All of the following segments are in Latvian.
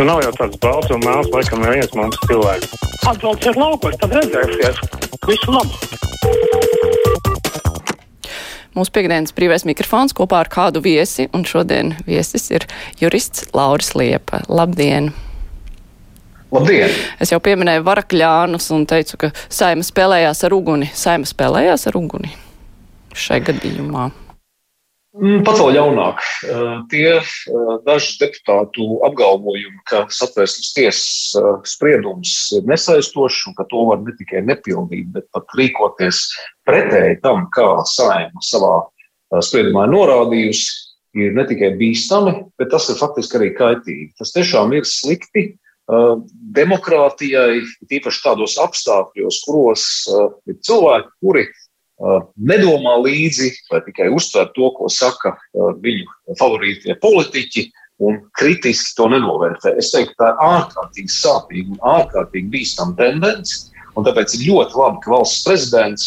Nu, nav jau tāds balts un mēls, laikam, neviens mums cilvēks. Atbalsts ir laukos, tad redzēsies. Visu labu! Mūsu piekdienas brīvais mikrofons kopā ar kādu viesi, un šodien viesis ir jurists Lauris Liepa. Labdien! Labdien! Es jau pieminēju varakļānus un teicu, ka saima spēlējās ar uguni. Saima spēlējās ar uguni šai gadījumā. Mm, pat vēl ļaunāk. Tie daži deputātu apgalvojumi, ka satvērsmes tiesas spriedums ir nesaistošs un ka to var ne tikai nepildīt, bet pat rīkoties pretēji tam, kā saima savā spriedumā ir norādījusi, ir ne tikai bīstami, bet tas ir faktiski arī kaitīgi. Tas tiešām ir slikti demokrātijai, tīpaši tādos apstākļos, kuros ir cilvēki, kuri nedomā līdzi vai tikai uztver to, ko saka viņu favorītie politiķi. Un kritiski to nenovērtē. Es teiktu, tā ir ārkārtīgi sāpīga un ārkārtīgi bīstama tendence. Tāpēc ir ļoti labi, ka valsts prezidents,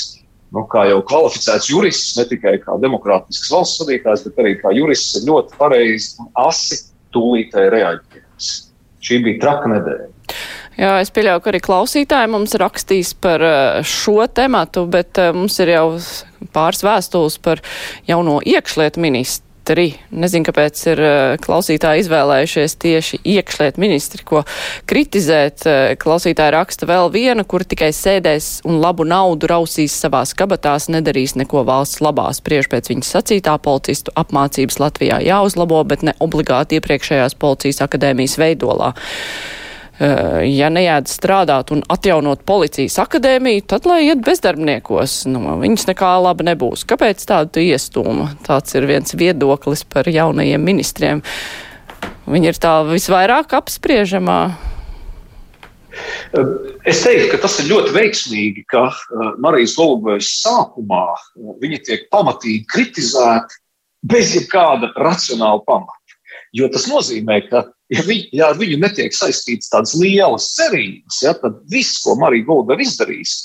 nu, kā jau kvalificēts jurists, ne tikai kā demokrātisks valsts vadītājs, bet arī kā jurists, ir ļoti pareizi un asi tūlītēji reaģējis. Šī bija traka nedēļa. Jā, es pieļauju, ka arī klausītāji mums rakstīs par eh, šo tematu, bet eh, mums ir jau pāris vēstules par jauno iekšlietu ministru. Nezinu, kāpēc ir eh, klausītāji izvēlējušies tieši iekšliet ministri, ko kritizēt. Klausītāji raksta vēl viena, kur tikai sēdēs un labu naudu rausīs savās kabatās, nedarīs neko valsts labā. Spriež pēc viņas sacītā policistu apmācības Latvijā jāuzlabo, bet ne obligāti iepriekšējās policijas akadēmijas veidolā. Eh, ja neiet strādāt un atjaunot policijas akadēmiju, tad lai iet bezdarbniekos. Nu, viņas nekā laba nebūs. Kāpēc tādu iestūma? Tāds ir viens viedoklis par jaunajiem ministriem. Viņi ir tā visvairāk apspriežamā. Eh, es teiktu, ka tas ir ļoti veiksmīgi, ka eh, Marijas Golubējas sākumā viņa tiek pamatīgi kritizēta bez jebkāda racionāla pamata. Jo tas nozīmē, ka ja, viņ, ja ar viņu netiek saistīts tādas lielas cerības, ja, tad viss, ko Marija Golda ir izdarījis,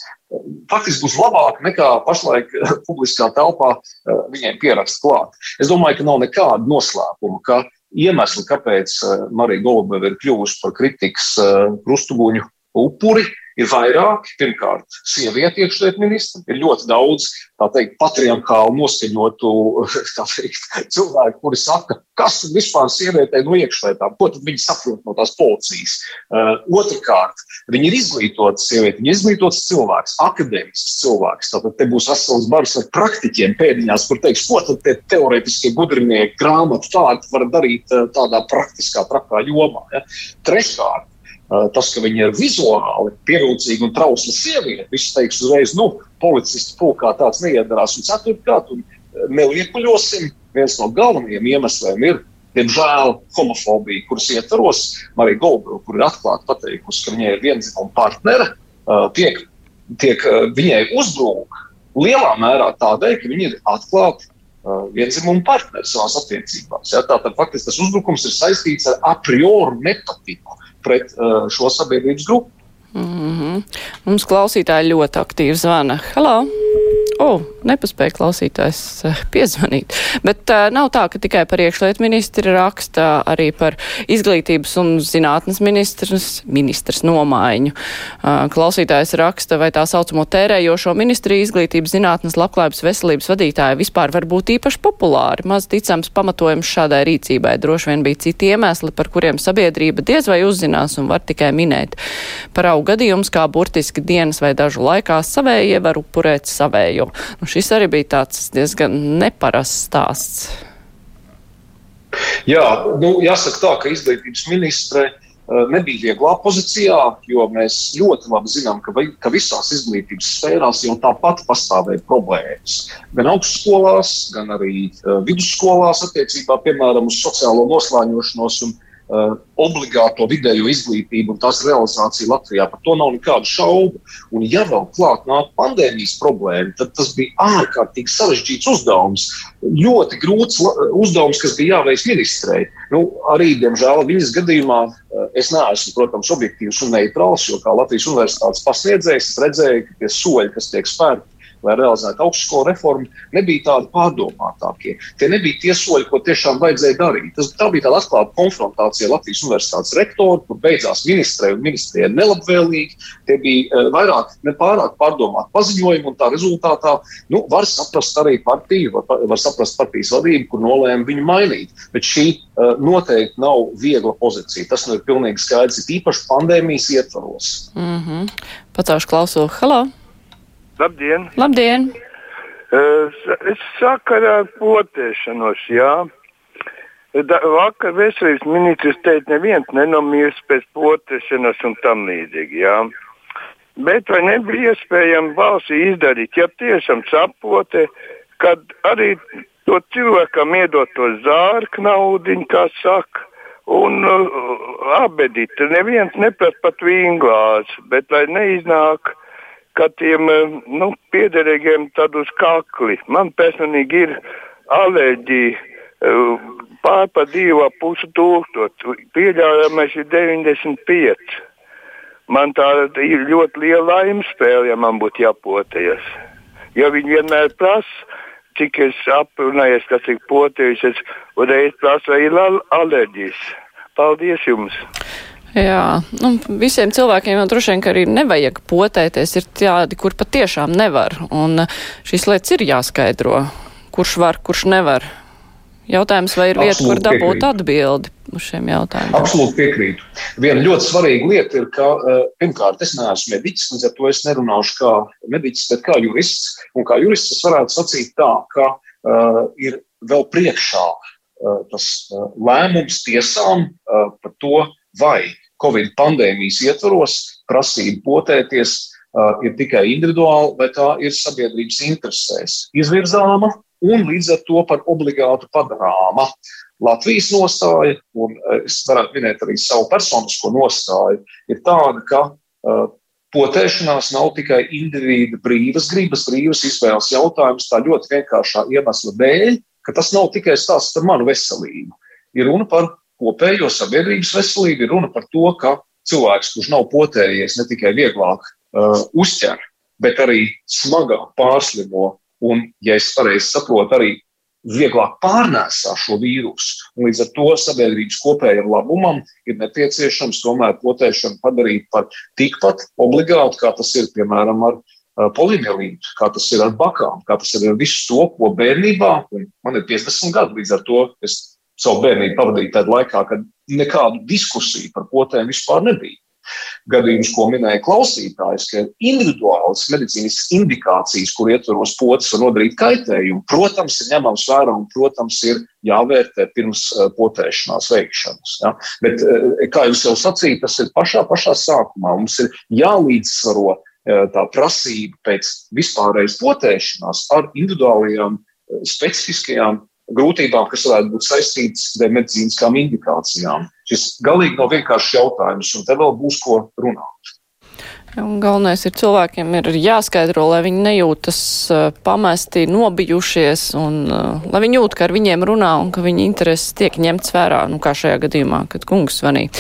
faktiski būs labāk nekā pašlaik publiskā telpā eh, viņiem pierakst klāt. Es domāju, ka nav nekāda noslēpuma, ka iemesli, kāpēc eh, Marija Golda ir kļuvusi par kritikas eh, krustuguņu upuri, ir vairāk. Pirmkārt, sieviete iekšlietu ministra, ir ļoti daudz teikt, patriarchāli noskaņotu teikt, cilvēku, kuri saka, kas tad vispār sievietei no iekšlietām, ko viņi saprot no tās policijas. Uh, Otrakārt, viņi ir izglītoti sievieti, viņi ir izglītots cilvēks, akadēmisks cilvēks. Tātad te būs vesels bars ar praktiķiem pēdiņās, kur teiks, ko tad tie teoretiskie gudrinieki grāmatu tādi var darīt uh, tādā praktiskā, trakā jomā. Ja? Treškārt, tas, ka viņa ir vizuāli pierūcīga un trausla sieviete, viss teiks uzreiz, nu, policisti pulkā tāds neiedarās. Un ceturtkārt, un neliekuļosim, viens no galvenajiem iemesliem ir, diemžēl, homofobija, kuras ietvaros Marija Goldberga, kur ir atklāti pateikusi, ka viņai ir vienzimuma partnere, tiek, tiek viņai uzbrūk lielā mērā tādēļ, ka viņi ir atklāti vienzimuma partneri savās attiecībās. Ja? Tātad faktiski tas uzbrukums ir saistīts ar a priori nepatiku pret uh, šo sabiedrības grupu. Mm -hmm. Mums klausītāji ļoti aktīvi zvana. Halo! Oh, nepaspēja klausītājs eh, piezvanīt. Bet uh, nav tā, ka tikai par iekšlietu ministri raksta arī par izglītības un zinātnes ministrs, ministrs nomaiņu. Uh, klausītājs raksta, vai tā saucamo tērējošo ministriju izglītības zinātnes labklājības veselības vadītāja vispār var būt īpaši populāri. Maz ticams pamatojums šādai rīcībai. Droši vien bija citi iemesli, par kuriem sabiedrība diez vai uzzinās un var tikai minēt. Par augu gadījums, kā burtiski dienas vai dažu laikā savējie var upurēt savējo. Nu, šis arī bija tāds diezgan neparasts stāsts. Jā, nu, jāsaka tā, ka izglītības ministre uh, nebija vieglā pozīcijā, jo mēs ļoti labi zinām, ka, ka visās izglītības sfērās jau tāpat pastāvēja problēmas. Gan augstskolās, gan arī uh, vidusskolās attiecībā, piemēram, uz sociālo noslēņošanos un obligāto vidējo izglītību un tās realizāciju Latvijā. Par to nav nekādu šaubu. Un, ja vēl klāt nāk pandēmijas problēma, tad tas bija ārkārtīgi sarežģīts uzdevums. Ļoti grūts uzdevums, kas bija jāveic ministrei. Nu, arī, diemžēl, viņas gadījumā es neesmu, protams, objektīvs un neitrāls, jo kā Latvijas universitātes pasniedzējs, es redzēju, ka tie soļi, kas tiek spērti, lai realizētu augstskolu reformu, nebija tādi pārdomātākie. Tie nebija tie soļi, ko tiešām vajadzēja darīt. Tas, tā bija tāda atklāta konfrontācija Latvijas universitātes rektoru, kur beidzās ministrē un ministrijai nelabvēlīgi. Tie bija uh, vairāk, ne pārāk pārdomāti paziņojumi, un tā rezultātā nu, var saprast arī partiju, var, var saprast partijas vadību, kur nolēma viņu mainīt. Bet šī uh, noteikti nav viegla pozīcija. Tas nu ir pilnīgi skaidrs, īpaši pandēmijas ietvaros. Mm -hmm. Pacaušu klausulu. Halo! Labdien! Labdien! Es sakarā ar potēšanos, jā. Da, vakar veselības ministrs teica, neviens nenomirs pēc potēšanas un tam līdzīgi, jā. Bet vai nebija iespējams valstī izdarīt, ja tiešām sapote, kad arī to cilvēkam iedot to zārku naudu, kā saka, un uh, abedīt. Neviens neprast pat vīnglāzi, bet lai neiznāk, ka tiem uh, nu, piederīgiem tad uz kakli. Man personīgi ir alerģija. Uh, Pārpa divu pusi tūkstoši, pieļaujamais ir 95. Man tā ir ļoti liela laime spēle, ja man būtu jāpoties. Jo viņi vienmēr prasa, cik es aprunājies, kas ir potējis, es uzreiz prasu, vai ir alerģijas. Paldies jums! Jā, nu, visiem cilvēkiem jau droši vien arī nevajag potēties. Ir tādi, kur patiešām nevar. Un šīs lietas ir jāskaidro. Kurš var, kurš nevar. Jautājums, vai ir vieta, kur dabūt piekrītu. atbildi uz šiem jautājumiem? Absolūti piekrītu. Viena ļoti svarīga lieta ir, ka, pirmkārt, es neesmu mediķis, līdz ar to es nerunāšu kā mediķis, bet kā jurists. Un kā jurists es varētu sacīt tā, ka uh, ir vēl priekšā uh, tas uh, lēmums tiesām uh, par to, vai Covid pandēmijas ietvaros prasība potēties uh, ir tikai individuāli, vai tā ir sabiedrības interesēs izvirzāma un līdz ar to par obligātu padarāma. Latvijas nostāja, un eh, es varētu minēt arī savu personisko nostāju, ir tāda, ka uh, potēšanās nav tikai indivīda brīvas gribas, brīvas izvēles jautājums, tā ļoti vienkāršā iemesla dēļ, ka tas nav tikai stāsts par manu veselību. Ir runa par kopējo sabiedrības veselību, ir runa par to, ka cilvēks, kurš nav potējies, ne tikai vieglāk uh, uzķer, bet arī smagāk pārslimo un, ja es pareizi saprotu, arī vieglāk pārnēsā šo vīrusu. Un līdz ar to sabiedrības kopējam labumam ir nepieciešams tomēr potēšanu padarīt par tikpat obligātu, kā tas ir piemēram ar polimelītu, kā tas ir ar bakām, kā tas ir ar visu to, ko bērnībā, man ir 50 gadi, līdz ar to es savu bērnību pavadīju tādā laikā, kad nekādu diskusiju par potēm vispār nebija gadījumus, ko minēja klausītājs, ka individuālas medicīniskas indikācijas, kur ietvaros potes var nodarīt kaitējumu, protams, ir ņemams vērā un, protams, ir jāvērtē pirms eh, potēšanās veikšanas. Ja? Bet, eh, kā jūs jau sacījāt, tas ir pašā, pašā sākumā. Mums ir jālīdzsvaro eh, tā prasība pēc vispārējas potēšanās ar individuālajām specifiskajām grūtībām, kas varētu būt saistītas ar medicīniskām indikācijām. Šis galīgi nav vienkāršs jautājums, un te vēl būs ko runāt. Un galvenais ir cilvēkiem ir jāskaidro, lai viņi nejūtas uh, pamesti, nobijušies, un uh, lai viņi jūt, ka ar viņiem runā un ka viņa intereses tiek ņemts vērā, nu kā šajā gadījumā, kad kungs zvanīja.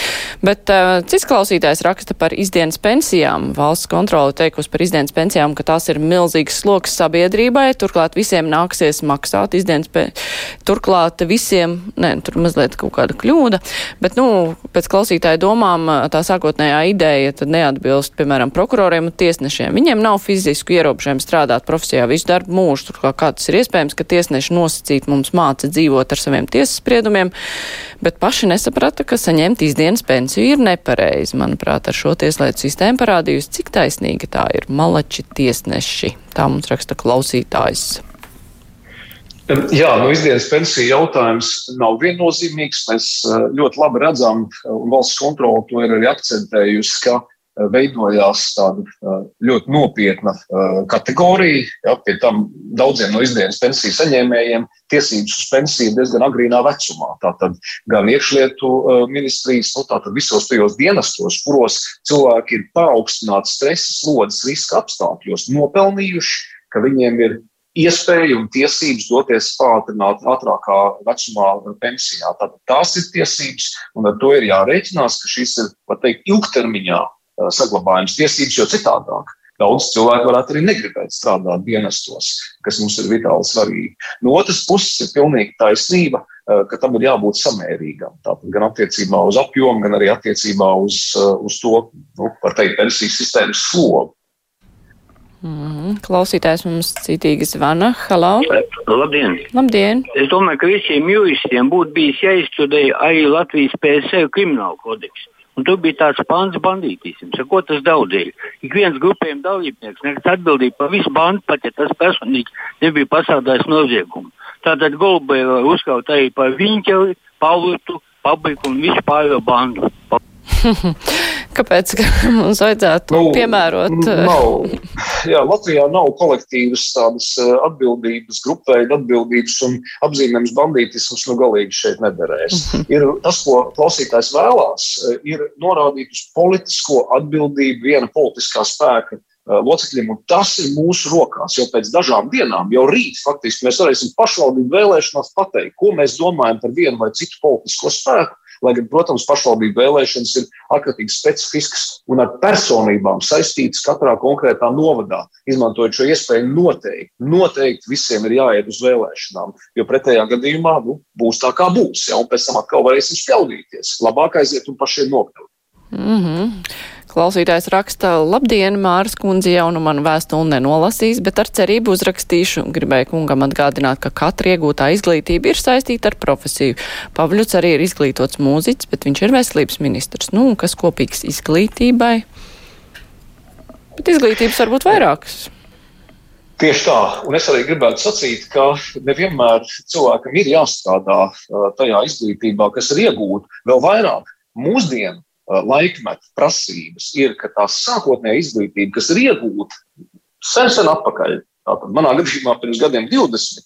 Bet uh, cits klausītājs raksta par izdienas pensijām. Valsts kontrole teikusi par izdienas pensijām, ka tās ir milzīgs sloks sabiedrībai, turklāt visiem nāksies maksāt izdienas pensijas. Turklāt visiem, ne, tur mazliet kaut kāda kļūda, bet, nu, pēc klausītāja domām tā sākotnējā ideja tad neatbilst, piemēram, piemēram, prokuroriem un tiesnešiem. Viņiem nav fizisku ierobežojumu strādāt profesijā visu darbu mūžu. Turklāt kā tas ir iespējams, ka tiesneši nosacīt mums māca dzīvot ar saviem tiesas spriedumiem, bet paši nesaprata, ka saņemt izdienas pensiju ir nepareizi. Manuprāt, ar šo tieslietu sistēmu parādījusi, cik taisnīga tā ir malači tiesneši. Tā mums raksta klausītājs. Jā, nu, izdienas pensiju jautājums nav viennozīmīgs. Mēs eh, ļoti labi redzam, un valsts kontrole to ir arī akcentējusi, ka veidojās tāda ļoti nopietna kategorija. Ja, pie tam daudziem no izdienas pensiju saņēmējiem tiesības uz pensiju diezgan agrīnā vecumā. Tātad gan iekšlietu ministrijas, nu, tātad visos tajos dienestos, kuros cilvēki ir paaugstināti stresa slodzes riska apstākļos, nopelnījuši, ka viņiem ir iespēja un tiesības doties pātrināt ātrākā vecumā pensijā. Tātad tās ir tiesības, un ar to ir jārēķinās, ka šīs ir, var teikt, ilgtermiņā saglabājums tiesības, jo citādāk daudz cilvēku varētu arī negribēt strādāt dienestos, kas mums ir vitāli svarīgi. No otras puses ir pilnīgi taisnība, eh, ka tam ir jābūt samērīgam. Tātad gan attiecībā uz apjomu, gan arī attiecībā uz, eh, uz to, nu, var teikt, pensiju sistēmas slogu. Mm, klausītājs mums citīgi zvana. Halo! Labdien! Labdien! Es domāju, ka visiem juristiem būtu bijis jāizstudē arī Latvijas PSC krimināla kodeks. Un tur bija tāds pāns bandītisms. Ko tas daudzēja? Ik viens grupējuma dalībnieks nekas atbildīja par visu bandu, pat ja tas personīgi nebija pasādājis noziegumu. Tātad Golbai var uzskaut arī par Viņķeli, Paulutu, Pabriku un visu pārējo bandu. Kāpēc mums vajadzētu nu, piemērot? Nav, jā, Latvijā nav kolektīvas tādas eh, atbildības, grupēju atbildības un apzīmējums bandītisms nu galīgi šeit nederēs. ir tas, ko klausītājs vēlās, eh, ir norādīt uz politisko atbildību viena politiskā spēka eh, locekļiem, un tas ir mūsu rokās. Jau pēc dažām dienām, jau rīt, faktiski mēs varēsim pašvaldību vēlēšanās pateikt, ko mēs domājam par vienu vai citu politisko spēku. Lai gan, protams, pašvaldību vēlēšanas ir ārkārtīgi specifiskas un ar personībām saistītas katrā konkrētā novadā. Izmantojot šo iespēju, noteikti, noteikti visiem ir jāiet uz vēlēšanām, jo pretējā gadījumā nu, būs tā, kā būs. Ja, un pēc tam atkal varēsim spēlīties. Labāk aiziet un pašiem nokļūt. Mm -hmm. Klausītājs raksta, labdien, Māras kundze jau nu man vēstuli nenolasīs, bet ar cerību uzrakstīšu. Gribēju kungam atgādināt, ka katra iegūtā izglītība ir saistīta ar profesiju. Pavļuts arī ir izglītots mūziķis, bet viņš ir veselības ministrs. Nu, kas kopīgs izglītībai? Bet izglītības var būt vairākas. Tieši tā, un es arī gribētu sacīt, ka nevienmēr cilvēkam ir jāstrādā tajā izglītībā, kas ir iegūta vēl vairāk. Mūsdienu Uh, laikmeta prasības ir, ka tā sākotnējā izglītība, kas ir iegūta sen, sen atpakaļ, tātad manā gadījumā pirms gadiem 20,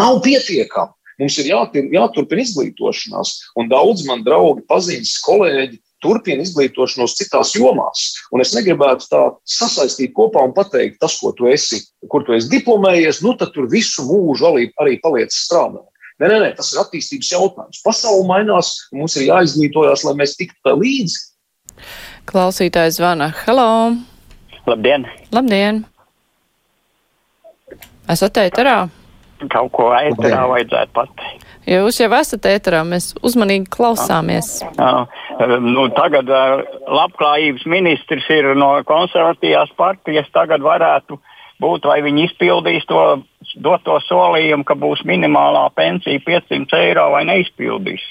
nav pietiekama. Mums ir jātur, jāturpina izglītošanās, un daudz man draugi, paziņas, kolēģi turpina izglītošanos citās jomās. Un es negribētu tā sasaistīt kopā un pateikt, tas, ko tu esi, kur tu esi diplomējies, nu tad tur visu mūžu arī, arī paliec strādāt. Nē, nē, nē, tas ir attīstības jautājums. Pasaule mainās, un mums ir jāizglītojas, lai mēs tiktu tā līdzi. Klausītājs zvana. Hello! Labdien! Labdien! Esat ēterā? Kaut ko ēterā vajadzētu pateikt. Jūs jau esat ēterā, mēs uzmanīgi klausāmies. Jā, nu, tagad labklājības ministrs ir no konservatīvās partijas, tagad varētu būt, vai viņi izpildīs to doto solījumu, ka būs minimālā pensija 500 eiro vai neizpildīs.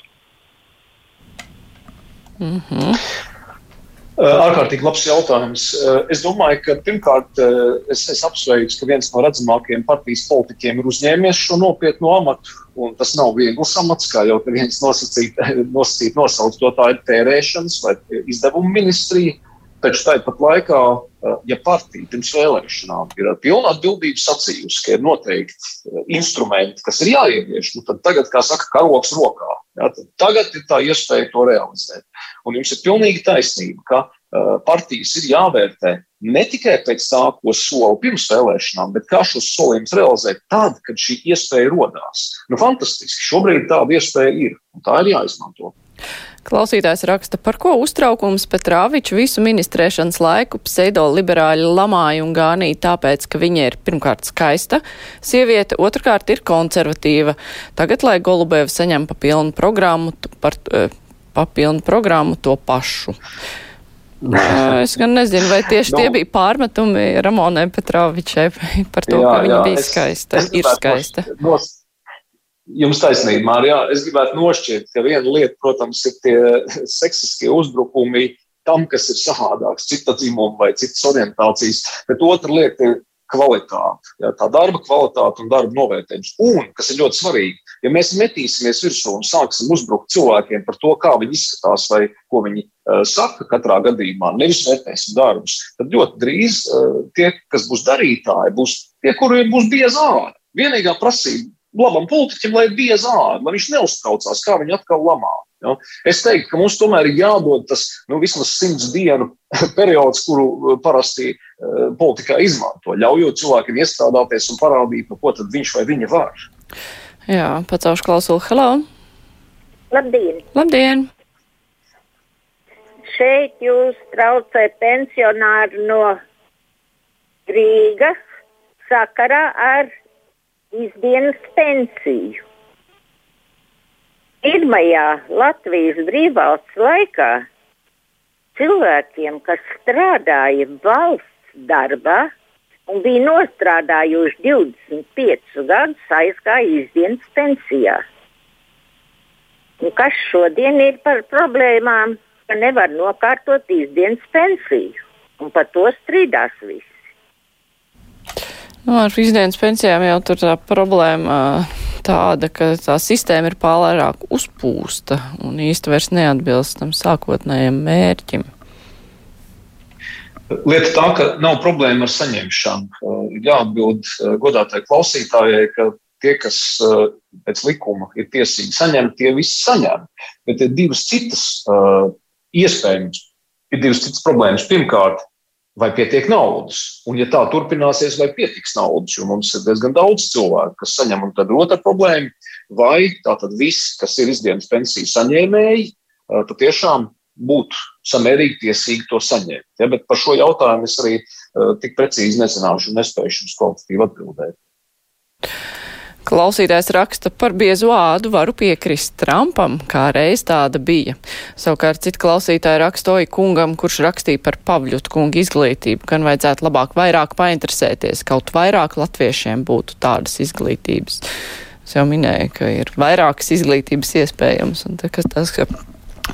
Mm -hmm. Ārkārtīgi labs jautājums. Es domāju, ka pirmkārt es, es apsveicu, ka viens no redzamākajiem partijas politiķiem ir uzņēmies šo nopietnu amatu. Un tas nav viegls amats, kā jau viens nosacīt, nosacīt nosauc to tā ir tērēšanas vai izdevumu ministrija. Taču tāpat laikā, eh, ja partija pirms vēlēšanām ir ar pilnu atbildību sacījusi, ka ir noteikti eh, instrumenti, kas ir jāievieš, nu tad tagad, kā saka, karoks rokā. Ja, tagad ir tā iespēja to realizēt. Un jums ir pilnīgi taisnība, ka uh, partijas ir jāvērtē ne tikai pēc tā, ko sola pirms vēlēšanām, bet kā šos solījumus realizēt tad, kad šī iespēja rodās. Nu, fantastiski. Šobrīd tāda iespēja ir, un tā ir jāizmanto. Klausītājs raksta, par ko uztraukums Petrāviču visu ministrēšanas laiku pseido-liberāļi lamāja un gānīja tāpēc, ka viņa ir pirmkārt skaista, sieviete, otrkārt ir konservatīva. Tagad, lai Golubēva saņem pa pilnu programmu, par, eh, pa pilnu programmu to pašu. Es gan nezinu, vai tieši no. tie nu. bija pārmetumi Ramonai Petrāvičai par to, jā, ka viņa jā, bija skaista, es, es ir skaista. Nos, Jums taisnība, Mārija. Es gribētu nošķirt, ka viena lieta, protams, ir tie seksiskie uzbrukumi tam, kas ir savādāks, cita dzimuma vai citas orientācijas, bet otra lieta ir kvalitāte. Jā, tā darba kvalitāte un darba novērtējums. Un, kas ir ļoti svarīgi, ja mēs metīsimies virsū un sāksim uzbrukt cilvēkiem par to, kā viņi izskatās vai ko viņi uh, saka katrā gadījumā, nevis vērtēsim darbus, tad ļoti drīz uh, tie, kas būs darītāji, būs tie, kuriem būs bieza āda. Vienīgā prasība labam politiķim, lai bieza āda, lai viņš neuztraucās, kā viņi atkal lamā. Ja? Es teiktu, ka mums tomēr ir jādod tas nu, vismaz simts dienu periods, kuru uh, parasti uh, politikā izmanto, ļaujot cilvēkiem iestrādāties un parādīt, nu, ko tad viņš vai viņa var. Jā, pacaušu klausulu. Hello! Labdien! Labdien! Šeit jūs traucē pensionāri no strīgas sakarā ar izdienas pensiju. Pirmajā Latvijas brīvvalsts laikā cilvēkiem, kas strādāja valsts darbā un bija nostrādājuši 25 gadus, aizgāja izdienas pensijā. Un kas šodien ir par problēmām, ka nevar nokārtot izdienas pensiju? Un par to strīdās visi. Nu, ar izdienas pensijām jau tur tā problēma tāda, ka tā sistēma ir pārāk uzpūsta un īsti vairs neatbilst tam sākotnējiem mērķim. Lieta tā, ka nav problēma ar saņemšanu. Jāatbild godātai klausītājai, ka tie, kas pēc likuma ir tiesīgi saņemt, tie visi saņem. Bet ir divas citas iespējas, ir divas citas problēmas. Pirmkārt, vai pietiek naudas. Un, ja tā turpināsies, vai pietiks naudas, jo mums ir diezgan daudz cilvēku, kas saņem, un tad otra problēma, vai tātad viss, kas ir izdienas pensiju saņēmēji, patiešām būtu samērīgi tiesīgi to saņemt. Ja, bet par šo jautājumu es arī tik precīzi nezināšu un nespēju jums kvalitatīvi atbildēt. Klausītājs raksta par biezu ādu varu piekrist Trumpam, kā reiz tāda bija. Savukārt cita klausītāja rakstoja kungam, kurš rakstīja par Pavļutu kungu izglītību, gan vajadzētu labāk vairāk painteresēties, kaut vairāk latviešiem būtu tādas izglītības. Es jau minēju, ka ir vairākas izglītības iespējams, un tas, tas ka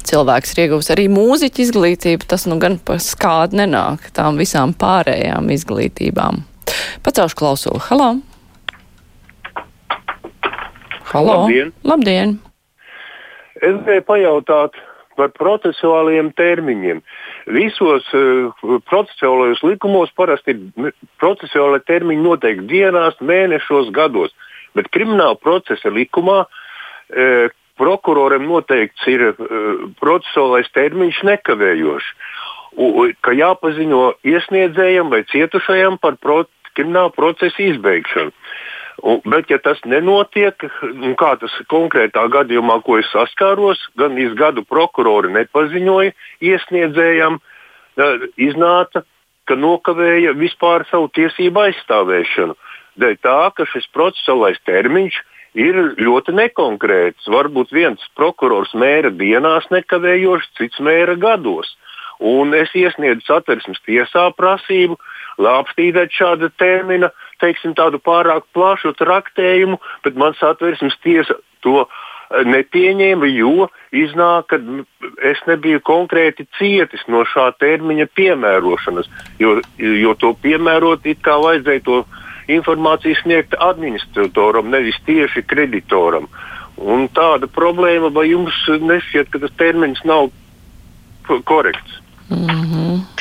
cilvēks ir ieguvis arī mūziķa izglītību, tas nu gan pa skādi nenāk tām visām pārējām izglītībām. Pacelšu klausulu. Halo! Halo. Labdien! Labdien. Es gribēju pajautāt par procesuāliem termiņiem. Visos uh, procesuālajos likumos parasti ir procesuālai termiņi noteikti dienās, mēnešos, gados, bet krimināla procesa likumā uh, prokuroram noteikts ir uh, procesuālais termiņš nekavējošs, ka jāpaziņo iesniedzējam vai cietušajam par pro kriminālu procesu izbeigšanu. Un, bet, ja tas nenotiek, kā tas konkrētā gadījumā, ko es saskāros, gan izgadu prokurori nepaziņoja iesniedzējam, iznāca, ka nokavēja vispār savu tiesību aizstāvēšanu. Dēļ tā, ka šis procesuālais termiņš ir ļoti nekonkrēts. Varbūt viens prokurors mēra dienās nekavējošs, cits mēra gados. Un es iesniedzu satversmes tiesā prasību, lai apstīdētu šāda termina uh, teiksim, tādu pārāk plašu traktējumu, bet mans atversmes tiesa to eh, nepieņēma, jo iznāk, ka es nebiju konkrēti cietis no šā termiņa piemērošanas, jo, jo to piemērot it kā vajadzēja to informāciju sniegt administratoram, nevis tieši kreditoram. Un tāda problēma, vai jums nešķiet, ka tas termiņš nav korekts? Mm -hmm.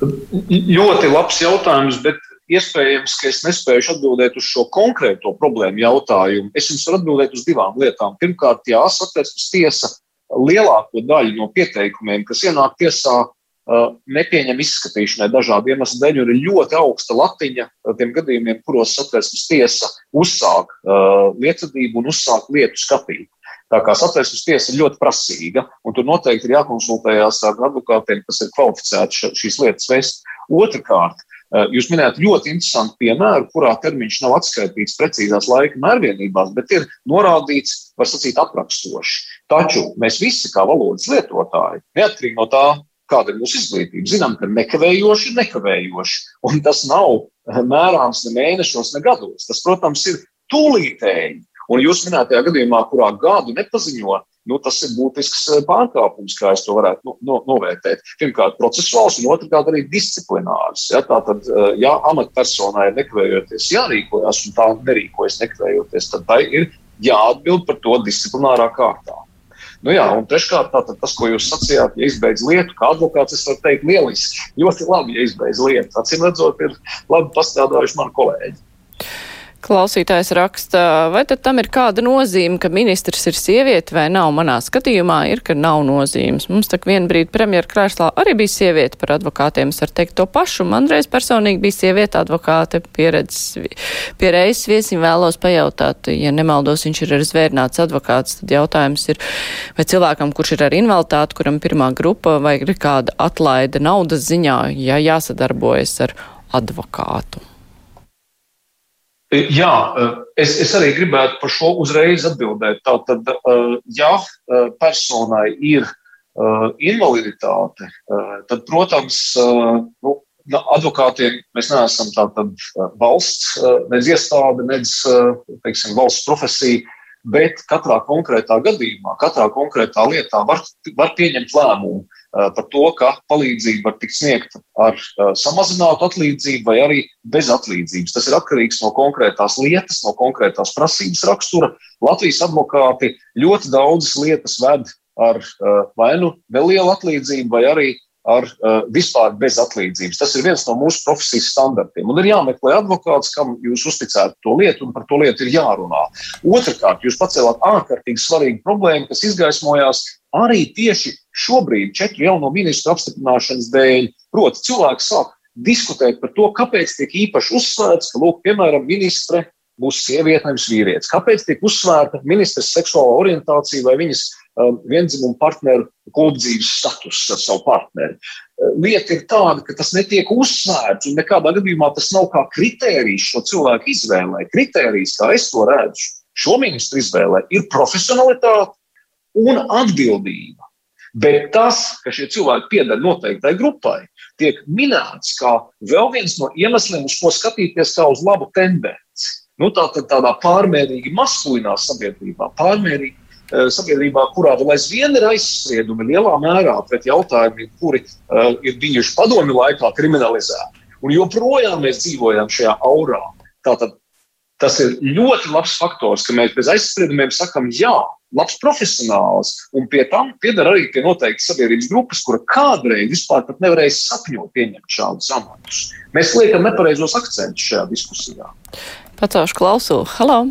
Ļoti labs jautājums, bet Iespējams, ka es nespēju atbildēt uz šo konkrēto problēmu jautājumu. Es jums varu atbildēt uz divām lietām. Pirmkārt, jā, satversmes tiesa lielāko daļu no pieteikumiem, kas ienāk tiesā, nepieņem izskatīšanai dažādu iemeslu dēļ, ir ļoti augsta latiņa tiem gadījumiem, kuros satversmes tiesa uzsāk uh, lietvedību un uzsāk lietu skatīt. Tā kā satversmes tiesa ir ļoti prasīga, un tur noteikti ir jākonsultējās ar advokātiem, kas ir kvalificēti šīs lietas vest. Otrakārt, Eh, jūs minējāt ļoti interesantu piemēru, kurā termiņš nav atskaitīts precīzās laika mērvienībās, bet ir norādīts, var sacīt, aprakstoši. Taču mēs visi, kā valodas lietotāji, neatkarīgi no tā, kāda ir mūsu izglītība, zinām, ka nekavējoši ir nekavējoši. Un tas nav eh, mērāms ne mēnešos, ne gados. Tas, protams, ir tūlītēji. Un jūs minētajā gadījumā, kurā gadu nepaziņo, nu, tas ir būtisks eh, pārkāpums, kā es to varētu nu, no, novērtēt. Pirmkārt, procesuāls, un otrkārt, arī disciplinārs. Ja, Tātad, eh, ja amatpersonai nekavējoties jārīkojas, un tā nerīkojas nekavējoties, tad tai ir jāatbild par to disciplinārā kārtā. Nu jā, un treškārt, tātad, tas, ko jūs sacījāt, ja izbeidz lietu, kā advokāts, es varu teikt, lieliski. Ļoti labi, ja izbeidz lietu. Acīm redzot, ir labi pastrādājuši mani kolēģi. Klausītājs raksta, vai tad tam ir kāda nozīme, ka ministrs ir sieviete vai nav? Manā skatījumā ir, ka nav nozīmes. Mums tak vienu brīdi premjera krēslā arī bija sieviete par advokātiem. Es varu teikt to pašu. Man reiz personīgi bija sieviete advokāte pieredzes. Pie reizes viesim vēlos pajautāt, ja nemaldos, viņš ir arī zvērnāts advokāts, tad jautājums ir, vai cilvēkam, kurš ir ar invaliditāti, kuram pirmā grupa vai ir kāda atlaide naudas ziņā, ja jāsadarbojas ar advokātu? Jā, es, es arī gribētu par šo uzreiz atbildēt. Tātad, ja personai ir invaliditāte, tad, protams, nu, advokātiem mēs neesam tātad valsts, nedz iestāde, nedz teiksim, valsts profesija, bet katrā konkrētā gadījumā, katrā konkrētā lietā var, var pieņemt lēmumu par to, ka palīdzība var tikt sniegta ar uh, samazinātu atlīdzību vai arī bez atlīdzības. Tas ir atkarīgs no konkrētās lietas, no konkrētās prasības rakstura. Latvijas advokāti ļoti daudzas lietas ved ar uh, vai nu nelielu atlīdzību, vai arī ar uh, vispār bez atlīdzības. Tas ir viens no mūsu profesijas standartiem. Un ir jāmeklē advokāts, kam jūs uzticētu to lietu, un par to lietu ir jārunā. Otrakārt, jūs pacēlāt ārkārtīgi svarīgu problēmu, kas izgaismojās arī tieši šobrīd, četru jauno ministru apstiprināšanas dēļ. Proti, cilvēki sāk diskutēt par to, kāpēc tiek īpaši uzsvērts, ka, lūk, piemēram, ministre būs sieviete, nevis vīrietis. Kāpēc tiek uzsvērta ministrs seksuālā orientācija vai viņas um, vienzimumu partneru kopdzīves status ar savu partneri? Uh, lieta ir tāda, ka tas netiek uzsvērts, un nekādā gadījumā tas nav kā kritērijs šo cilvēku izvēlē. Kritērijs, kā es to redzu, šo ministru izvēlē, ir profesionalitāte un atbildība. Bet tas, ka šie cilvēki pieder noteiktai grupai, tiek minēts kā vēl viens no iemesliem, uz ko skatīties kā uz labu tendenci nu, tā, tādā pārmērīgi maskulinā sabiedrībā, pārmērīgi uh, sabiedrībā, kurā vēl aizvien ir aizspriedumi lielā mērā pret jautājumiem, kuri uh, ir bijuši padomju laikā kriminalizēti. Un joprojām mēs dzīvojam šajā aurā. Tātad tas ir ļoti labs faktors, ka mēs bez aizspriedumiem sakam, jā, labs profesionāls, un pie tam pieder arī pie noteikti sabiedrības grupas, kura kādreiz vispār pat nevarēja sapņot pieņemt šādus amatus. Mēs liekam nepareizos akcentus šajā diskusijā. Pacaušu klausulu. Halo!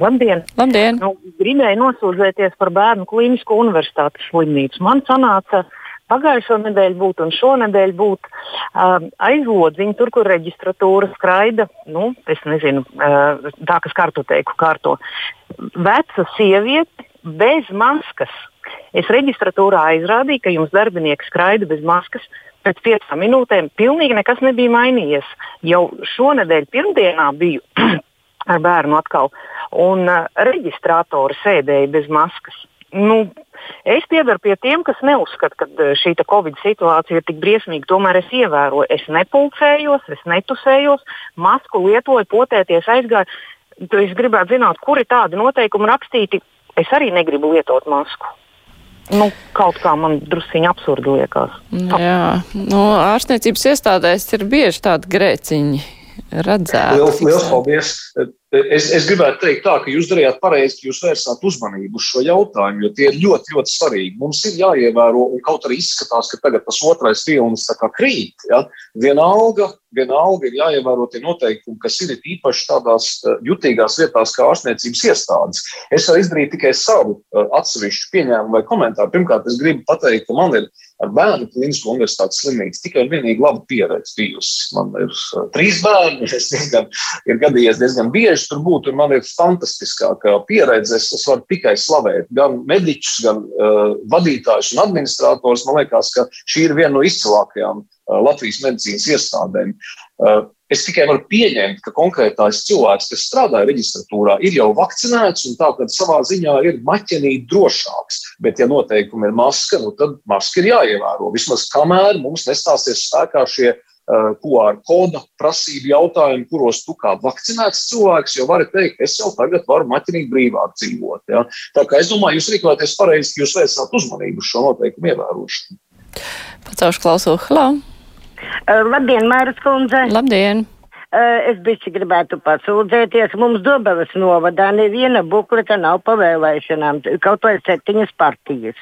Labdien! Labdien. Nu, gribēju nosūdzēties par bērnu klīnisko universitātes slimnīcu. Man sanāca pagājušo nedēļu būt un šonadēļ būt uh, aizlodziņi, tur, kur reģistratūra skraida, nu, es nezinu, uh, tā, kas kartoteiku kārto. Veca sieviete bez maskas. Es reģistratūrā aizrādīju, ka jums darbinieks skraida bez maskas. Pēc piecām minūtēm pilnīgi nekas nebija mainījies. Jau šonadēļ pirmdienā biju ar bērnu atkal, un uh, reģistrātori sēdēja bez maskas. Nu, es piedaru pie tiem, kas neuzskata, ka šī Covid situācija ir tik briesmīga. Tomēr es ievēroju, es nepulcējos, es netusējos, masku lietoju, potēties aizgāju. Es gribētu zināt, kur ir tādi noteikumi rakstīti. Es arī negribu lietot masku nu, kaut kā man druskuļi absurdi liekas. Jā, nu, ārstniecības iestādēs ir bieži tādi grēciņi redzēti. Liels, liels paldies! Es, es gribētu teikt, tā, ka jūs darījāt pareizi, ka jūs vērsāt uzmanību uz šo jautājumu, jo tie ir ļoti, ļoti svarīgi. Mums ir jāievēro, un kaut arī izskatās, ka tagad tas otrais vilnis krīt. Ja? Vienalga, vienalga ir jāievēro tie noteikumi, kas ir īpaši tādās eh, jutīgās vietās, kā ārstniecības iestādes. Es varu izdarīt tikai savu eh, atsevišķu pieņēmumu vai komentāru. Pirmkārt, es gribu pateikt, ka man ir ar bērnu klīnisko universitātes slimnīcu tikai un vienīgi laba pieredze bijusi. Man ir uh, trīs bērni, es diezgan, ir gadījies diezgan bieži tur būt, un man ir fantastiskākā pieredze. Es, es varu tikai slavēt gan mediķus, gan uh, vadītājus un administratorus. Man liekas, ka šī ir viena no izcilākajām uh, Latvijas medicīnas iestādēm. Uh, Es tikai varu pieņemt, ka konkrētais cilvēks, kas strādā reģistratūrā, ir jau vakcinēts un tātad savā ziņā ir maķenīt drošāks. Bet, ja noteikumi ir maska, nu tad maska ir jāievēro. Vismaz kamēr mums nestāsies spēkā šie QR koda prasību jautājumi, kuros tu kā vakcinēts cilvēks jau vari teikt, es jau tagad varu maķinīt brīvāk dzīvot. Ja? Tā kā es domāju, jūs rīkojaties pareizi, ka jūs vērsāt uzmanību uz šo noteikumu ievērošanu. Pacaušu klausulu. Halo! Uh, labdien, Mēras kundze! Labdien! Uh, es bišķi gribētu pasūdzēties. Mums Dobeles novadā neviena bukleta nav pavēlēšanām, kaut vai septiņas partijas.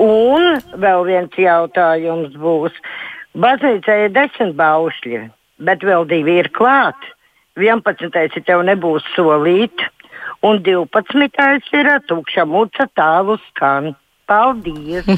Un vēl viens jautājums būs. Baznīcā ir desmit baušļi, bet vēl divi ir klāt. 11. ja tev nebūs solīt, un 12. ir tukša muca tālu skan. Paldies!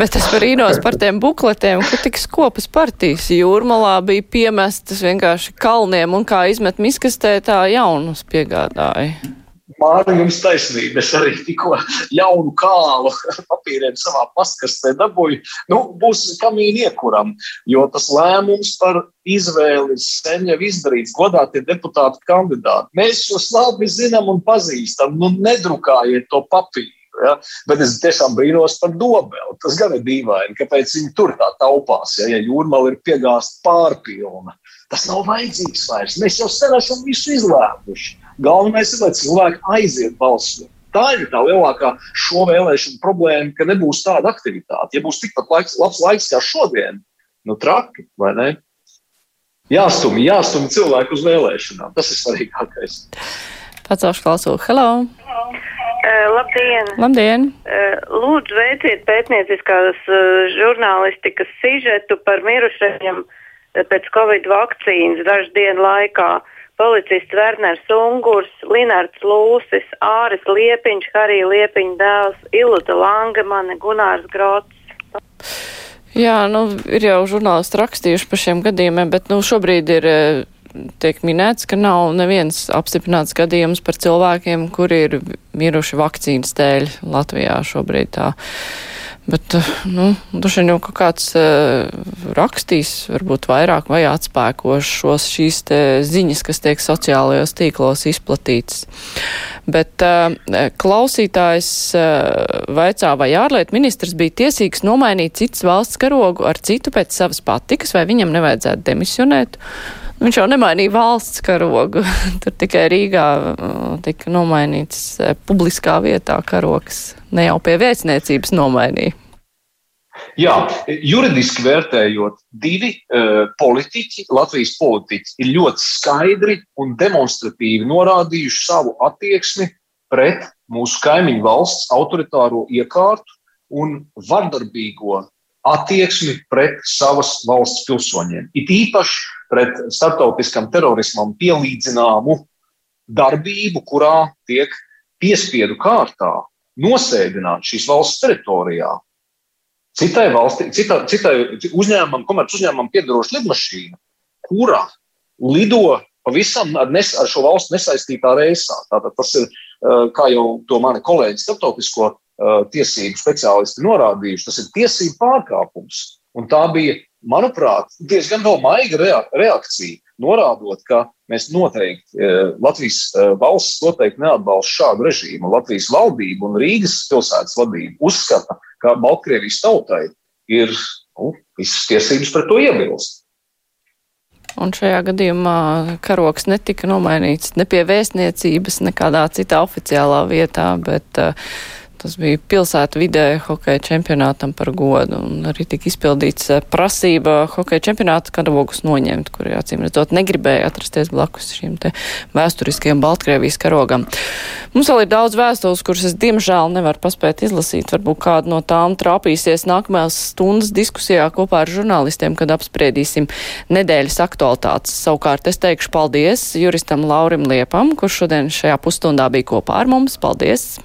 Bet es brīnos par tiem bukletiem, kur tik skopas partijas jūrmalā bija piemestas vienkārši kalniem un kā izmet miskastē tā jaunus piegādāja. Māra, jums taisnība. Es arī tikko jaunu kālu papīriem savā pastkastē dabūju. Nu, būs kamīni iekuram, jo tas lēmums par izvēli sen jau izdarīts godātie deputāti kandidāti. Mēs šos labi zinām un pazīstam. Nu, nedrukājiet to papīru. Ja? Bet es tiešām brīnos par dobeli. Tas gan ir dīvaini, kāpēc viņi tur tā taupās. Ja, ja jūrmāla ir piegāzta pārpilna, tas nav vajadzīgs vairs. Mēs jau sen esam visu izlēmuši. Galvenais ir, lai cilvēki aiziet balsot. Tā ir tā lielākā šo vēlēšanu problēma, ka nebūs tāda aktivitāte. Ja būs tikpat laiks, labs laiks kā šodien, nu traki, vai ne? Jāstumj, jāstumj cilvēku uz vēlēšanām. Tas ir svarīgākais. Pacelšu klausulu. Hello! Uh, labdien! Labdien! Uh, lūdzu, veiciet pētnieciskās uh, žurnālistikas sižetu par mirušajiem pēc Covid vakcīnas dažu dienu laikā. Policists Werners Ungurs, Linārds Lūsis, Āris Liepiņš, Harija Liepiņa dēls, Iluta Langemane, Gunārs Grots. Jā, nu, ir jau žurnālisti rakstījuši par šiem gadījumiem, bet nu, šobrīd ir tiek minēts, ka nav neviens apstiprināts gadījums par cilvēkiem, kuri ir miruši vakcīnas dēļ Latvijā šobrīd tā. Bet, nu, duši jau kaut kāds uh, rakstīs, varbūt vairāk vai atspēkoši šos šīs te ziņas, kas tiek sociālajos tīklos izplatītas. Bet uh, klausītājs uh, vaicā, vai ārlietu ministrs bija tiesīgs nomainīt citas valsts karogu ar citu pēc savas patikas, vai viņam nevajadzētu demisionēt. Viņš jau nemainīja valsts karogu. Tur tikai Rīgā tika nomainīts publiskā vietā karoks. Ne jau pie vēstniecības nomainīja. Jā, juridiski vērtējot, divi uh, politiķi, Latvijas politiķi, ir ļoti skaidri un demonstratīvi norādījuši savu attieksmi pret mūsu kaimiņu valsts autoritāro iekārtu un vardarbīgo attieksmi pret savas valsts pilsoņiem. It īpaši pret starptautiskam terorismam pielīdzināmu darbību, kurā tiek piespiedu kārtā nosēdināt šīs valsts teritorijā. Citai valstī, cita, citai uzņēmumam, komerc uzņēmumam piedaroša lidmašīna, kura lido pavisam ar, nes, ar šo valstu nesaistītā reisā. Tātad tas ir, kā jau to mani kolēģi starptautisko tiesību speciālisti norādījuši, tas ir tiesību pārkāpums. Un tā bija, manuprāt, diezgan maiga reakcija, norādot, ka mēs noteikti, Latvijas valsts noteikti neatbalsta šādu režīmu. Latvijas valdība un Rīgas pilsētas vadība uzskata, ka Baltkrievijas tautai ir nu, visas tiesības pret to iebilst. Un šajā gadījumā karoks netika nomainīts ne pie vēstniecības, nekādā citā oficiālā vietā, bet uh, Tas bija pilsētu vidē hokeja čempionātam par godu, arī tika izpildīts eh, prasība hokeja čempionāta karogus noņemt, kuri, acīm redzot, negribēja atrasties blakus šīm te vēsturiskajiem Baltkrievijas karogam. Mums vēl ir daudz vēstules, kuras es diemžēl nevaru paspēt izlasīt. Varbūt kāda no tām trāpīsies nākamajās stundas diskusijā kopā ar žurnālistiem, kad apspriedīsim nedēļas aktualitātes. Savukārt es teikšu paldies juristam Laurim Liepam, kurš šodien šajā pusstundā bija kopā ar mums. Paldies!